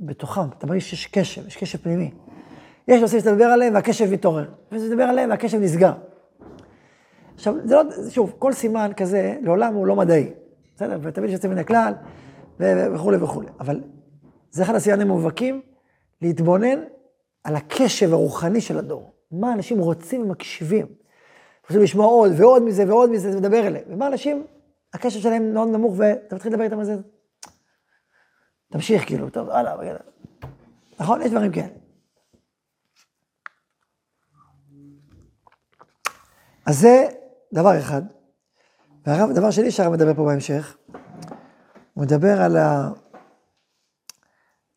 בתוכם. אתה מרגיש שיש קשב, יש קשב פנימי. יש נושאים שאתה מדבר עליהם והקשב מתעורר, ויש לדבר עליהם והקשב נסגר. עכשיו, זה לא, שוב, כל סימן כזה לעולם הוא לא מדעי, בסדר? ותמיד יש יוצא מן הכלל, וכולי וכולי. אבל זה אחד הסימנים המובהקים, להתבונן על הקשב הרוחני של הדור. מה אנשים רוצים ומקשיבים. רוצים לשמוע עוד ועוד מזה ועוד מזה, זה מדבר אליהם. ומה אנשים, הקשר שלהם מאוד נמוך, ואתה מתחיל לדבר איתם על זה, תמשיך כאילו, טוב, הלאה. נכון? יש דברים כאלה. אז זה דבר אחד. ודבר שני שהרב מדבר פה בהמשך, הוא מדבר על ה...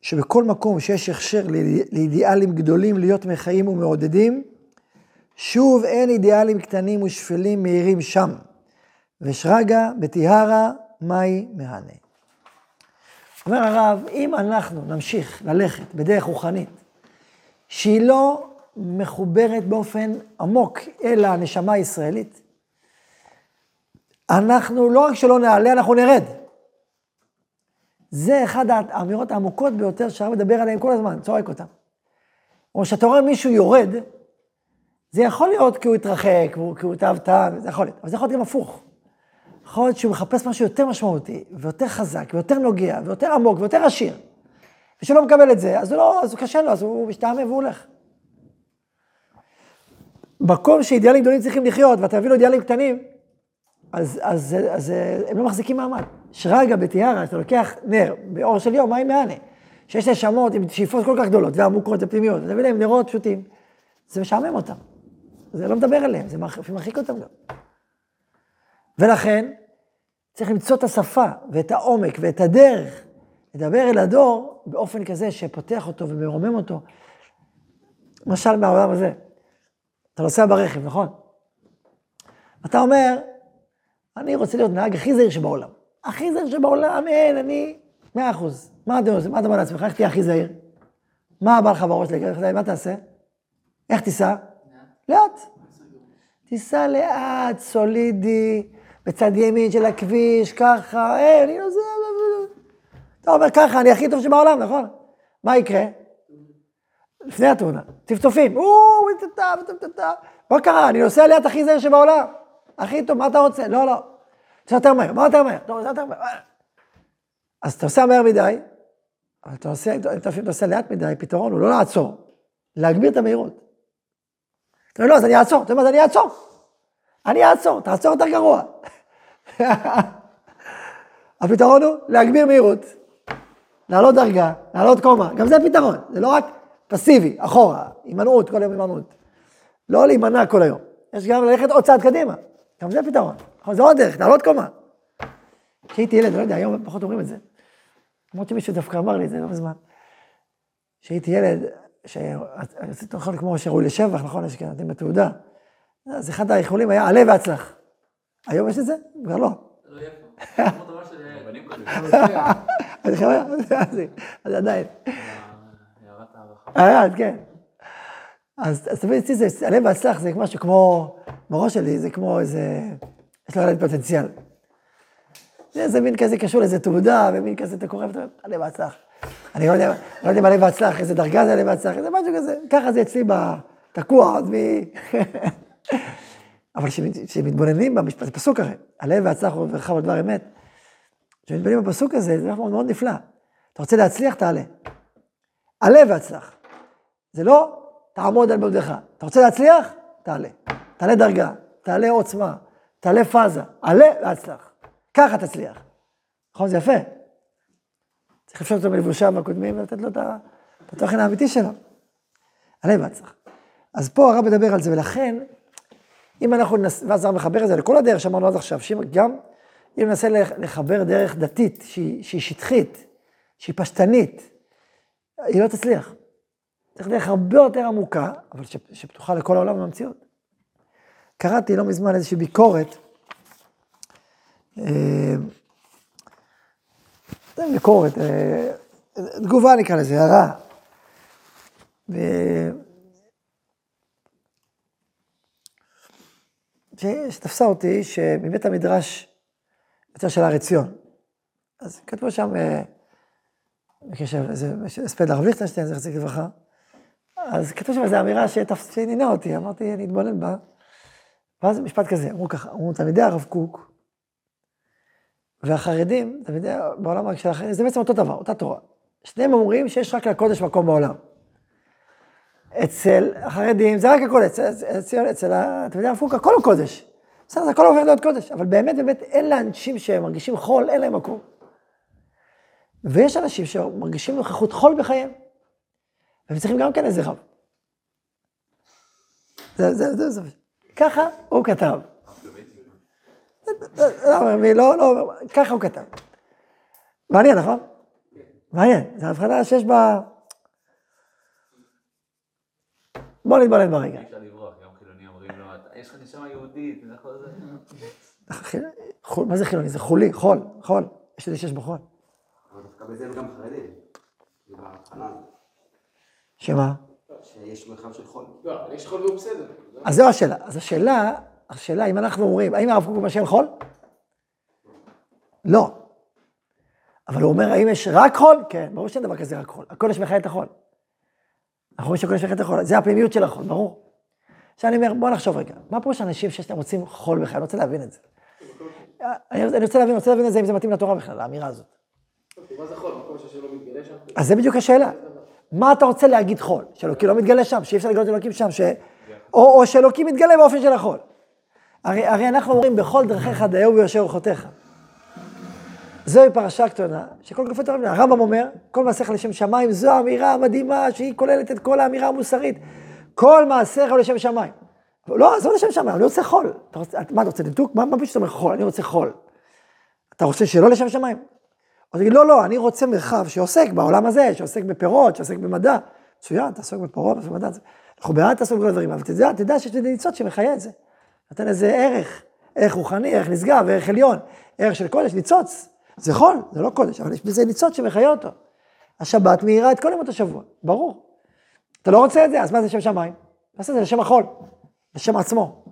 שבכל מקום שיש הכשר לאידיאלים גדולים להיות מחיים ומעודדים, שוב אין אידיאלים קטנים ושפלים מהירים שם. ושרגא בטיהרה מאי מהנה. אומר הרב, אם אנחנו נמשיך ללכת בדרך רוחנית, שהיא לא מחוברת באופן עמוק אל הנשמה הישראלית, אנחנו לא רק שלא נעלה, אנחנו נרד. זה אחד האמירות העמוקות ביותר שהרב מדבר עליהן כל הזמן, צועק אותן. או שאתה רואה מישהו יורד, זה יכול להיות כי הוא התרחק, כי הוא תאוותן, זה יכול להיות, אבל זה יכול להיות גם הפוך. יכול להיות שהוא מחפש משהו יותר משמעותי, ויותר חזק, ויותר נוגע, ויותר עמוק, ויותר עשיר. ושלא מקבל את זה, אז הוא לא, אז הוא קשה לו, אז הוא משתעמם והוא הולך. מקום שאידיאלים גדולים צריכים לחיות, ואתה מביא לו אידיאלים קטנים, אז, אז, אז, אז הם לא מחזיקים מעמד. שרגא בטיארה, אתה לוקח נר באור של יום, מים מענה, שיש נשמות עם שאיפות כל כך גדולות ועמוקות ופנימיות, אתה מביא להם נרות פשוטים, זה משעמם אותם. זה לא מדבר אליהם, זה מרחיק אותם גם. ולכן, צריך למצוא את השפה ואת העומק ואת הדרך לדבר אל הדור באופן כזה שפותח אותו ומרומם אותו. למשל מהעולם הזה, אתה נוסע ברכב, נכון? אתה אומר, אני רוצה להיות נהג הכי זהיר שבעולם. הכי זהיר שבעולם, אין, אני מאה אחוז. מה אתה עושה? מה אתה אומר לעצמך? איך תהיה הכי זהיר? מה בא לך בראש להגיד? מה תעשה? איך תיסע? לאט. תיסע לאט, סולידי, בצד ימין של הכביש, ככה, אין, אני לא זה... אתה אומר ככה, אני הכי טוב שבעולם, נכון? מה יקרה? לפני התאונה, טפטופים, מה קרה? אני נוסע ליד הכי זהיר שבעולם. הכי טוב, מה אתה רוצה? לא, לא. זה יותר מהר, מה יותר מהר? טוב, זה יותר מהר. אז אתה נוסע מהר מדי, אבל אתה נוסע, אם אתה נוסע לאט מדי, פתרון הוא לא לעצור, להגביר את המהירות. אתה אומר, לא, אז אני אעצור. אתה אומר, אז אני אעצור. אני אעצור, תעצור יותר גרוע. <laughs> הפתרון הוא להגביר מהירות, לעלות דרגה, לעלות קומה, גם זה פתרון, זה לא רק פסיבי, אחורה, הימנעות, כל היום הימנעות. לא להימנע כל היום, יש גם ללכת עוד צעד קדימה, גם זה פתרון, זה עוד דרך, לעלות קומה. כשהייתי ילד, לא יודע, היום פחות אומרים את זה. למרות שמישהו דווקא אמר לי את זה לא מזמן. כשהייתי ילד, שעשיתי אוכל כמו שראוי לשבח, נכון, יש כאן, אתם בתעודה. אז אחד האיחולים היה עלה והצלח. היום יש את זה? כבר לא. אז עדיין. הערת, כן. אז תמיד אצלי זה, עלה והצלח זה משהו כמו, בראש שלי זה כמו איזה, יש לו ילד פוטנציאל. זה איזה מין כזה קשור לאיזה תעודה, ומין כזה, אתה קורא ואתה אומר, עלה והצלח. אני לא יודע, לא יודע אם עלה והצלח, איזה דרגה זה עלה והצלח, איזה משהו כזה. ככה זה אצלי תקוע עוד מ... אבל כשמתבוננים במשפט, זה פסוק הרי, הלב והצלח ורחב על דבר אמת. כשמתבוננים בפסוק הזה, זה דבר מאוד נפלא. אתה רוצה להצליח, תעלה. עלה והצלח. זה לא תעמוד על מעודך. אתה רוצה להצליח? תעלה. תעלה דרגה, תעלה עוצמה, תעלה פאזה. עלה והצלח. ככה תצליח. נכון? זה יפה. צריך לפשוט אותו מלבושיו הקודמים ולתת לו את התוכן האמיתי שלו. עלה והצלח. אז פה הרב מדבר על זה, ולכן, אם אנחנו נס... ואז הרב מחבר את זה לכל הדרך שאמרנו עד עכשיו, שגם אם ננסה לחבר דרך דתית, שהיא, שהיא שטחית, שהיא פשטנית, היא לא תצליח. צריך דרך הרבה יותר עמוקה, אבל ש... שפתוחה לכל העולם במציאות. קראתי לא מזמן איזושהי ביקורת, אה, ביקורת, אה, תגובה נקרא לזה, הערה. שתפסה אותי, שמבית המדרש יוצא של הר עציון. אז כתבו שם, אה, בקשר לזה, הספד הרב ליכטנשטיין, זכר צדיק לברכה. אז כתבו שם איזו אמירה שעניינה אותי, אמרתי, אני אתבונן בה. ואז משפט כזה, אמרו ככה, אמרו תלמידי הרב קוק, והחרדים, תלמידי, בעולם של החרדים, זה בעצם אותו דבר, אותה תורה. שניהם אומרים שיש רק לקודש מקום בעולם. אצל החרדים זה רק הקודש, אצל, אצל, אצל אתה יודע, הפוך, הכל הוא קודש. בסדר, זה הכל הופך להיות קודש, אבל באמת, באמת, אין לאנשים שמרגישים חול, אין להם מקום. ויש אנשים שמרגישים נוכחות חול בחייהם, והם צריכים גם כן איזה רב. זה, זה, זה, זה, ככה הוא כתב. לא, לא, לא, ככה הוא כתב. מעניין, נכון? מעניין, זו הבחנה שיש בה... בוא נתבונן ברגע. אי אפשר לברוח, גם חילונים אומרים לו, "אתה- יש לך נשמה יהודית, נכון מה זה חילוני? זה חולי, חול, חול. יש לזה שיש בו חול. אבל דווקא בזה הם גם חרדים. שמה? שיש מרחב של חול. לא, אבל יש חול והוא בסדר. אז זו השאלה. אז השאלה, השאלה אם אנחנו אומרים, האם הרב קוק שאין חול? לא. אבל הוא אומר, האם יש רק חול? כן, ברור שאין דבר כזה רק חול. הקודש מחיה את החול. אנחנו רואים מחיה את החול. זה הפנימיות של החול, ברור. עכשיו אני אומר, בוא נחשוב רגע, מה פה יש אנשים שיש להם רוצים חול בכלל? אני רוצה להבין את זה. אני אני רוצה להבין, אני רוצה להבין את זה, אם זה מתאים לתורה בכלל, האמירה הזאת. מה זה חול? מקום שהשם לא? אז זה בדיוק השאלה. מה אתה רוצה להגיד חול? שאלוקים לא מתגלה שם, שאי אפשר לגלות אלוקים שם, ש... או, או שאלוקים מתגלה באופן של החול. הרי, הרי אנחנו אומרים, בכל דרכיך דיהו ויושר אורחותיך. זוהי פרשה קטנה, שכל גופי תורה, הרמב"ם אומר, כל מעשיך לשם שמיים, זו האמירה המדהימה שהיא כוללת את כל האמירה המוסרית. כל מעשיך לשם שמיים. לא, עזוב לשם שמיים, אני רוצה חול. אתה רוצה, מה אתה רוצה, דקדוק? מה מה אתה אומר חול? אני רוצה חול. אתה רוצה שלא לשם שמיים? אז תגיד, לא, לא, אני רוצה מרחב שעוסק בעולם הזה, שעוסק בפירות, שעוסק במדע. מצוין, תעסוק בפירות, תעסוק במדע. אנחנו בעד תעסוק בכל הדברים, אבל תדע, תדע שיש לזה ניצוץ שמחיה את זה. נותן איזה ערך, ערך רוחני, ערך נשגב, ערך עליון, ערך של קודש, ניצוץ. זה חול, זה לא קודש, אבל יש בזה ניצוץ שמחיה אותו. השבת מאירה את כל ימות השבוע, ברור. אתה לא רוצה את זה, אז מה זה שם שמיים? תעשה את זה לשם החול, לשם עצמו,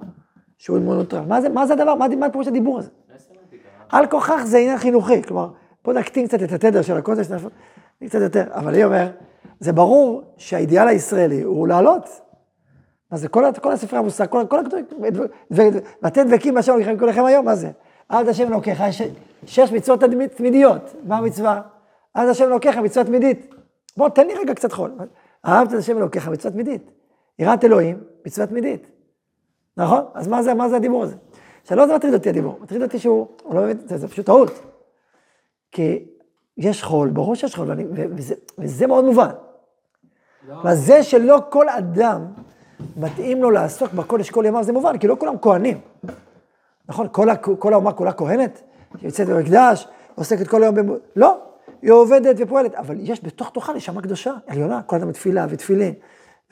שהוא מונוטרל. מה זה, מה זה הדבר, מה, מה פירוש הדיבור הזה? על כוכך זה עניין חינוכי, כלומר, בוא נקטין קצת את התדר של הקודש, קצת יותר, אבל אני אומר, זה ברור שהאידיאל הישראלי הוא לעלות. מה זה, כל, כל הספרי המושג, כל, כל הכתובים, ואתם דבקים בהשם אלוהיכם כולכם היום, מה זה? אהבת השם אלוקיך, שש מצוות תמידיות, מה המצווה? אהבת השם אלוקיך, מצווה תמידית. בוא, תן לי רגע קצת חול. אהבת את השם אלוקיך, מצווה תמידית. יראת אלוהים, מצווה תמידית. נכון? אז מה זה, מה זה הדיבור הזה? עכשיו, לא זה מטריד אותי הדיבור, מטריד אותי שהוא, הוא לא מבין, זה, זה פשוט טעות. כי יש חול, ברור שיש חול, ואני, וזה, וזה מאוד מובן. אבל זה שלא כל אדם מתאים לו לעסוק בקודש כל ימיו, זה מובן, כי לא כולם כהנים. נכון? כל, כל האומה כולה כהנת, שיוצאת במקדש, עוסקת כל היום במ... לא, היא עובדת ופועלת, אבל יש בתוך תוכה נשמה קדושה, עליונה, כל אדם בתפילה ותפילין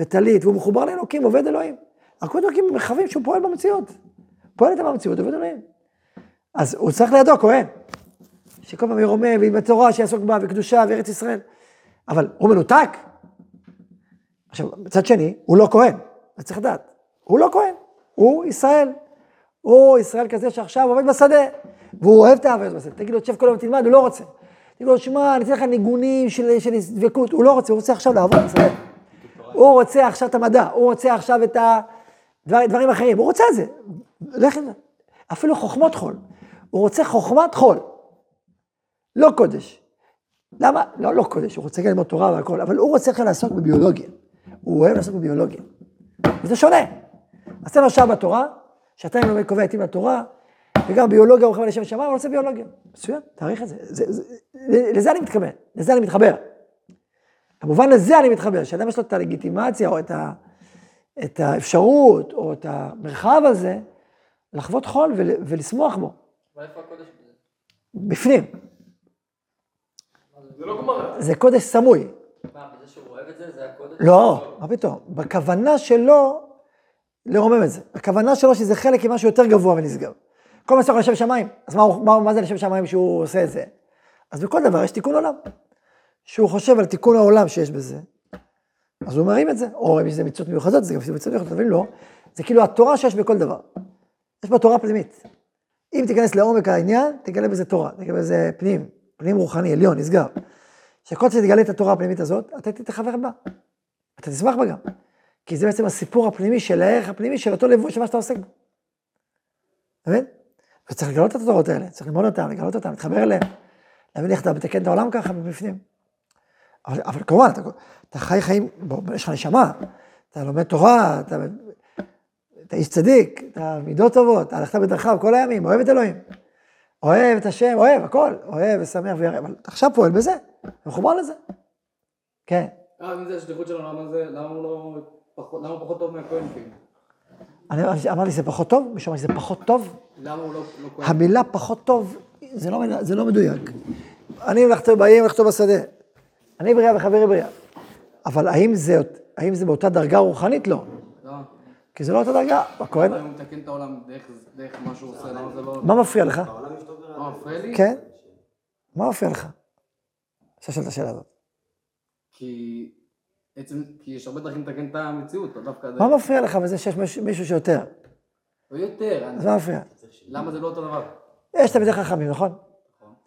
וטלית, והוא מחובר לאלוקים, עובד אלוהים. הקודש אלוקים במרחבים שהוא פועל במציאות. פועל איתם במציאות, עובד אלוהים. אז הוא צריך לידו כהן, שכל פעם ירומם, ועם התורה שיעסוק בה, וקדושה, וארץ ישראל. אבל הוא מנותק. עכשיו, מצד שני, הוא לא כהן, אתה צריך לדעת. הוא לא כהן, הוא ישראל. הוא ישראל כזה שעכשיו עובד בשדה, והוא אוהב את העבודה בשדה. תגיד לו, תשב כל היום תלמד, הוא לא רוצה. תגיד לו, שמע, אני אתן לך ניגונים של, של דבקות, הוא לא רוצה, הוא רוצה עכשיו לעבוד בשדה. הוא רוצה עכשיו את המדע, הוא רוצה עכשיו את הדברים דברים אחרים, הוא רוצה את זה. לך עם זה. אפילו חוכמות חול. הוא רוצה חוכמת חול, לא קודש. למה? לא, לא קודש, הוא רוצה גם ללמוד תורה והכל, אבל הוא רוצה עכשיו לעסוק בביולוגיה. הוא אוהב לעסוק בביולוגיה. וזה שונה. אז לו שעה בתורה, שעתיים לומד קובע עתים לתורה, וגם ביולוגיה הוא חייב לשם שמיים, הוא רוצה ביולוגיה. מצוין, תאריך את זה. זה, זה. לזה אני מתכוון, לזה אני מתחבר. כמובן לזה אני מתחבר, שאדם יש לו את הלגיטימציה, או את, ה, את האפשרות, או את המרחב הזה, לחוות חול ול, ולשמוח בו, אבל איפה הקודש? בפנים. זה לא גמרא. זה קודש סמוי. מה, בזה שהוא אוהב את זה, זה הקודש? לא, מה פתאום? בכוונה שלו לרומם את זה. הכוונה שלו שזה חלק ממשהו יותר גבוה ונשגב. כל מה שאתה לשם שמיים, אז מה, מה, מה זה לשם שמיים שהוא עושה את זה? אז בכל דבר יש תיקון עולם. שהוא חושב על תיקון העולם שיש בזה, אז הוא מרים את זה. או אם זה מצוות מיוחדות, זה גם מצוות מיוחדות, אבל לא. זה כאילו התורה שיש בכל דבר. יש בה תורה פנימית. אם תיכנס לעומק העניין, תגלה בזה תורה, תגלה בזה פנים, פנים רוחני, עליון, נשגב. שכל שתגלה את התורה הפנימית הזאת, אתה תתחבר בה. אתה תשמח בה גם. כי זה בעצם הסיפור הפנימי של הערך הפנימי של אותו לבוש של מה שאתה בו. אתה מבין? וצריך לגלות את התורות האלה, צריך ללמוד אותן, לגלות אותן, להתחבר אליהן, להבין איך אתה מתקן את העולם ככה מבפנים. אבל, אבל כמובן, אתה, אתה חי חיים, בוא, יש לך נשמה, אתה לומד תורה, אתה, אתה איש צדיק, אתה מידות טובות, הלכת בדרכיו כל הימים, אוהב את אלוהים. אוהב את השם, אוהב, הכל, אוהב ושמח וירא, אבל אתה עכשיו פועל בזה, אתה מחובר לזה. כן. אה, אם זה השליחות שלו, למה זה, למה הוא לא, פחות- למה הוא פחות טוב כאילו? אני אמרתי, זה פחות טוב? מישהו אמר שזה פחות טוב? למה הוא לא לא כהן? המילה פחות טוב, זה לא, זה לא מדויק. אני לכתוב בעיר, לכתוב בשדה. אני בריאה וחברי בריאה. אבל האם זה, האם זה באותה דרגה רוחנית? לא. לא. כי זה לא אותה דרגה. הכהן, הוא מתקן את העולם דרך- דרך מה שהוא עושה, למה זה לא... מה מפריע לך? מה מפריע לי? כן? מה מפריע לך? עכשיו שאלת את השאלה הזאת. כי עצם, כי יש הרבה דרכים לתקן את המציאות, לא דווקא... מה מפריע לך בזה שיש מישהו- שיותר? או יותר, אז מה מפריע? למה זה לא אותו דבר? יש תלמידי חכמים, נכון?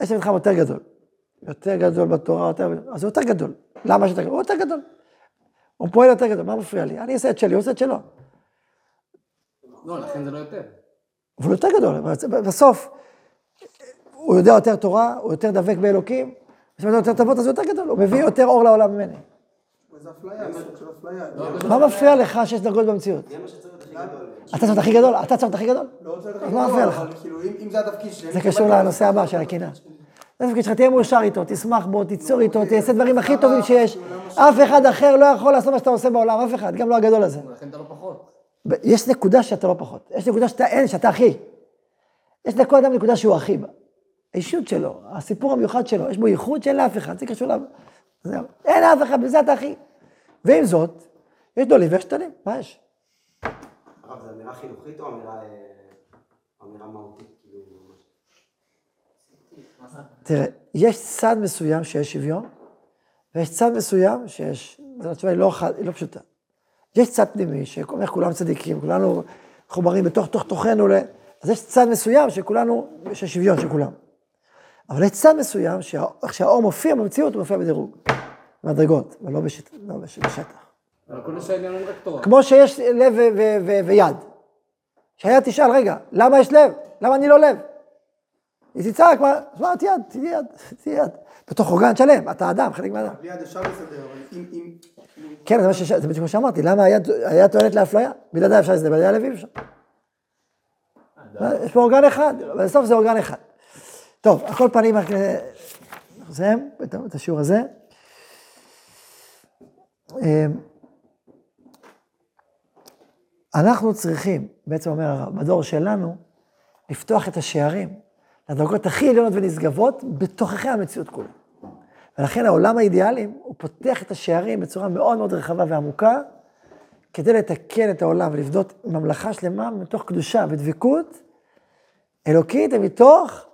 יש תלמיד חכם יותר גדול. יותר גדול בתורה, יותר... אז הוא יותר גדול. למה גדול? הוא יותר גדול. הוא פועל יותר גדול, מה מפריע לי? אני אעשה את שלי, הוא עושה את שלו. לא, לכן זה לא יותר. אבל הוא יותר גדול, בסוף, הוא יודע יותר תורה, הוא יותר דבק באלוקים, יש לו יותר טובות, אז הוא יותר גדול, הוא מביא יותר אור לעולם ממני. זה אפליה, סוג של אפליה. לא, מה מפריע לך שיש דרגות במציאות? זה מה שצריך להיות הכי גדול. אתה צריך הכי גדול? אתה צריך הכי גדול? לא מה מפריע לך? אבל כאילו, אם זה התפקיד שלי... זה קשור לנושא הבא של הקנאה. זה התפקיד שלך, תהיה מאושר איתו, תשמח בו, תיצור איתו, תעשה דברים הכי טובים שיש. אף אחד אחר לא יכול לעשות מה שאתה עושה בעולם, אף אחד, גם לא הגדול הזה. לכן אתה לא פחות. יש נקודה שאתה לא פחות, יש נקודה שאתה אין, שאתה הכי. יש לכל אדם נקודה שהוא הכי בה. האישות שלו, הסיפור המיוחד שלו, יש בו ייחוד שאין לאף אחד, זה קשור אליו. זהו. אין לאף אחד, בזה אתה הכי. ועם זאת, יש גדולים ויש קטנים, מה יש? הרב, זו אמירה חינוכית או אמירה... אה, מהותית? כאילו. תראה, יש צד מסוים שיש שוויון, ויש צד מסוים שיש, זו התשובה היא לא, היא לא פשוטה. יש צד פנימי, שאומר כולנו צדיקים, כולנו מחוברים בתוך תוך תוכנו. אז יש צד מסוים שכולנו, שיש שוויון של כולם. אבל יש צד מסוים, שאיך שהאור מופיע במציאות, הוא מופיע בדירוג, במדרגות, ולא. לא בש... בשטח. אבל כל העניין הוא רק תורה. כמו שיש לב ו- ו- ו- ויד. שהיד תשאל, רגע, למה יש לב? למה אני לא לב? היא תצעק, מה, אז מה, תהיה יד, תהיה יד, <laughs> תהיה יד. בתוך אורגן שלם, אתה אדם, חלק מהאדם. בלי יד אפשר לסדר, אבל אם... כן, זה בדיוק מה שאמרתי, למה היד טוענת לאפליה? בלעדיי אפשר לסדר, בלעדיי הלב אי אפשר. יש פה אורגן אחד, אבל בסוף זה אורגן אחד. טוב, על כל פנים, רק נסיים את השיעור הזה. אמ, אנחנו צריכים, בעצם אומר הרב, בדור שלנו, לפתוח את השערים לדרגות הכי עליונות ונשגבות בתוככי המציאות כולה. ולכן העולם האידיאליים, הוא פותח את השערים בצורה מאוד מאוד רחבה ועמוקה, כדי לתקן את העולם ולבנות ממלכה שלמה מתוך קדושה ודבקות אלוקית ומתוך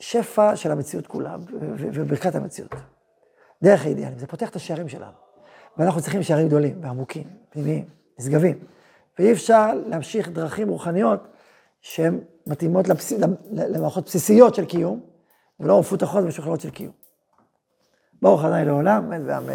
שפע של המציאות כולה וברכת המציאות. דרך האידיאלים, זה פותח את השערים שלנו. ואנחנו צריכים שערים גדולים ועמוקים, פנימיים, נשגבים. ואי אפשר להמשיך דרכים רוחניות שהן מתאימות לבס... למערכות בסיסיות של קיום, ולא מפותחות ומשוכללות של קיום. ברוך ה' לעולם, אמן ואמן.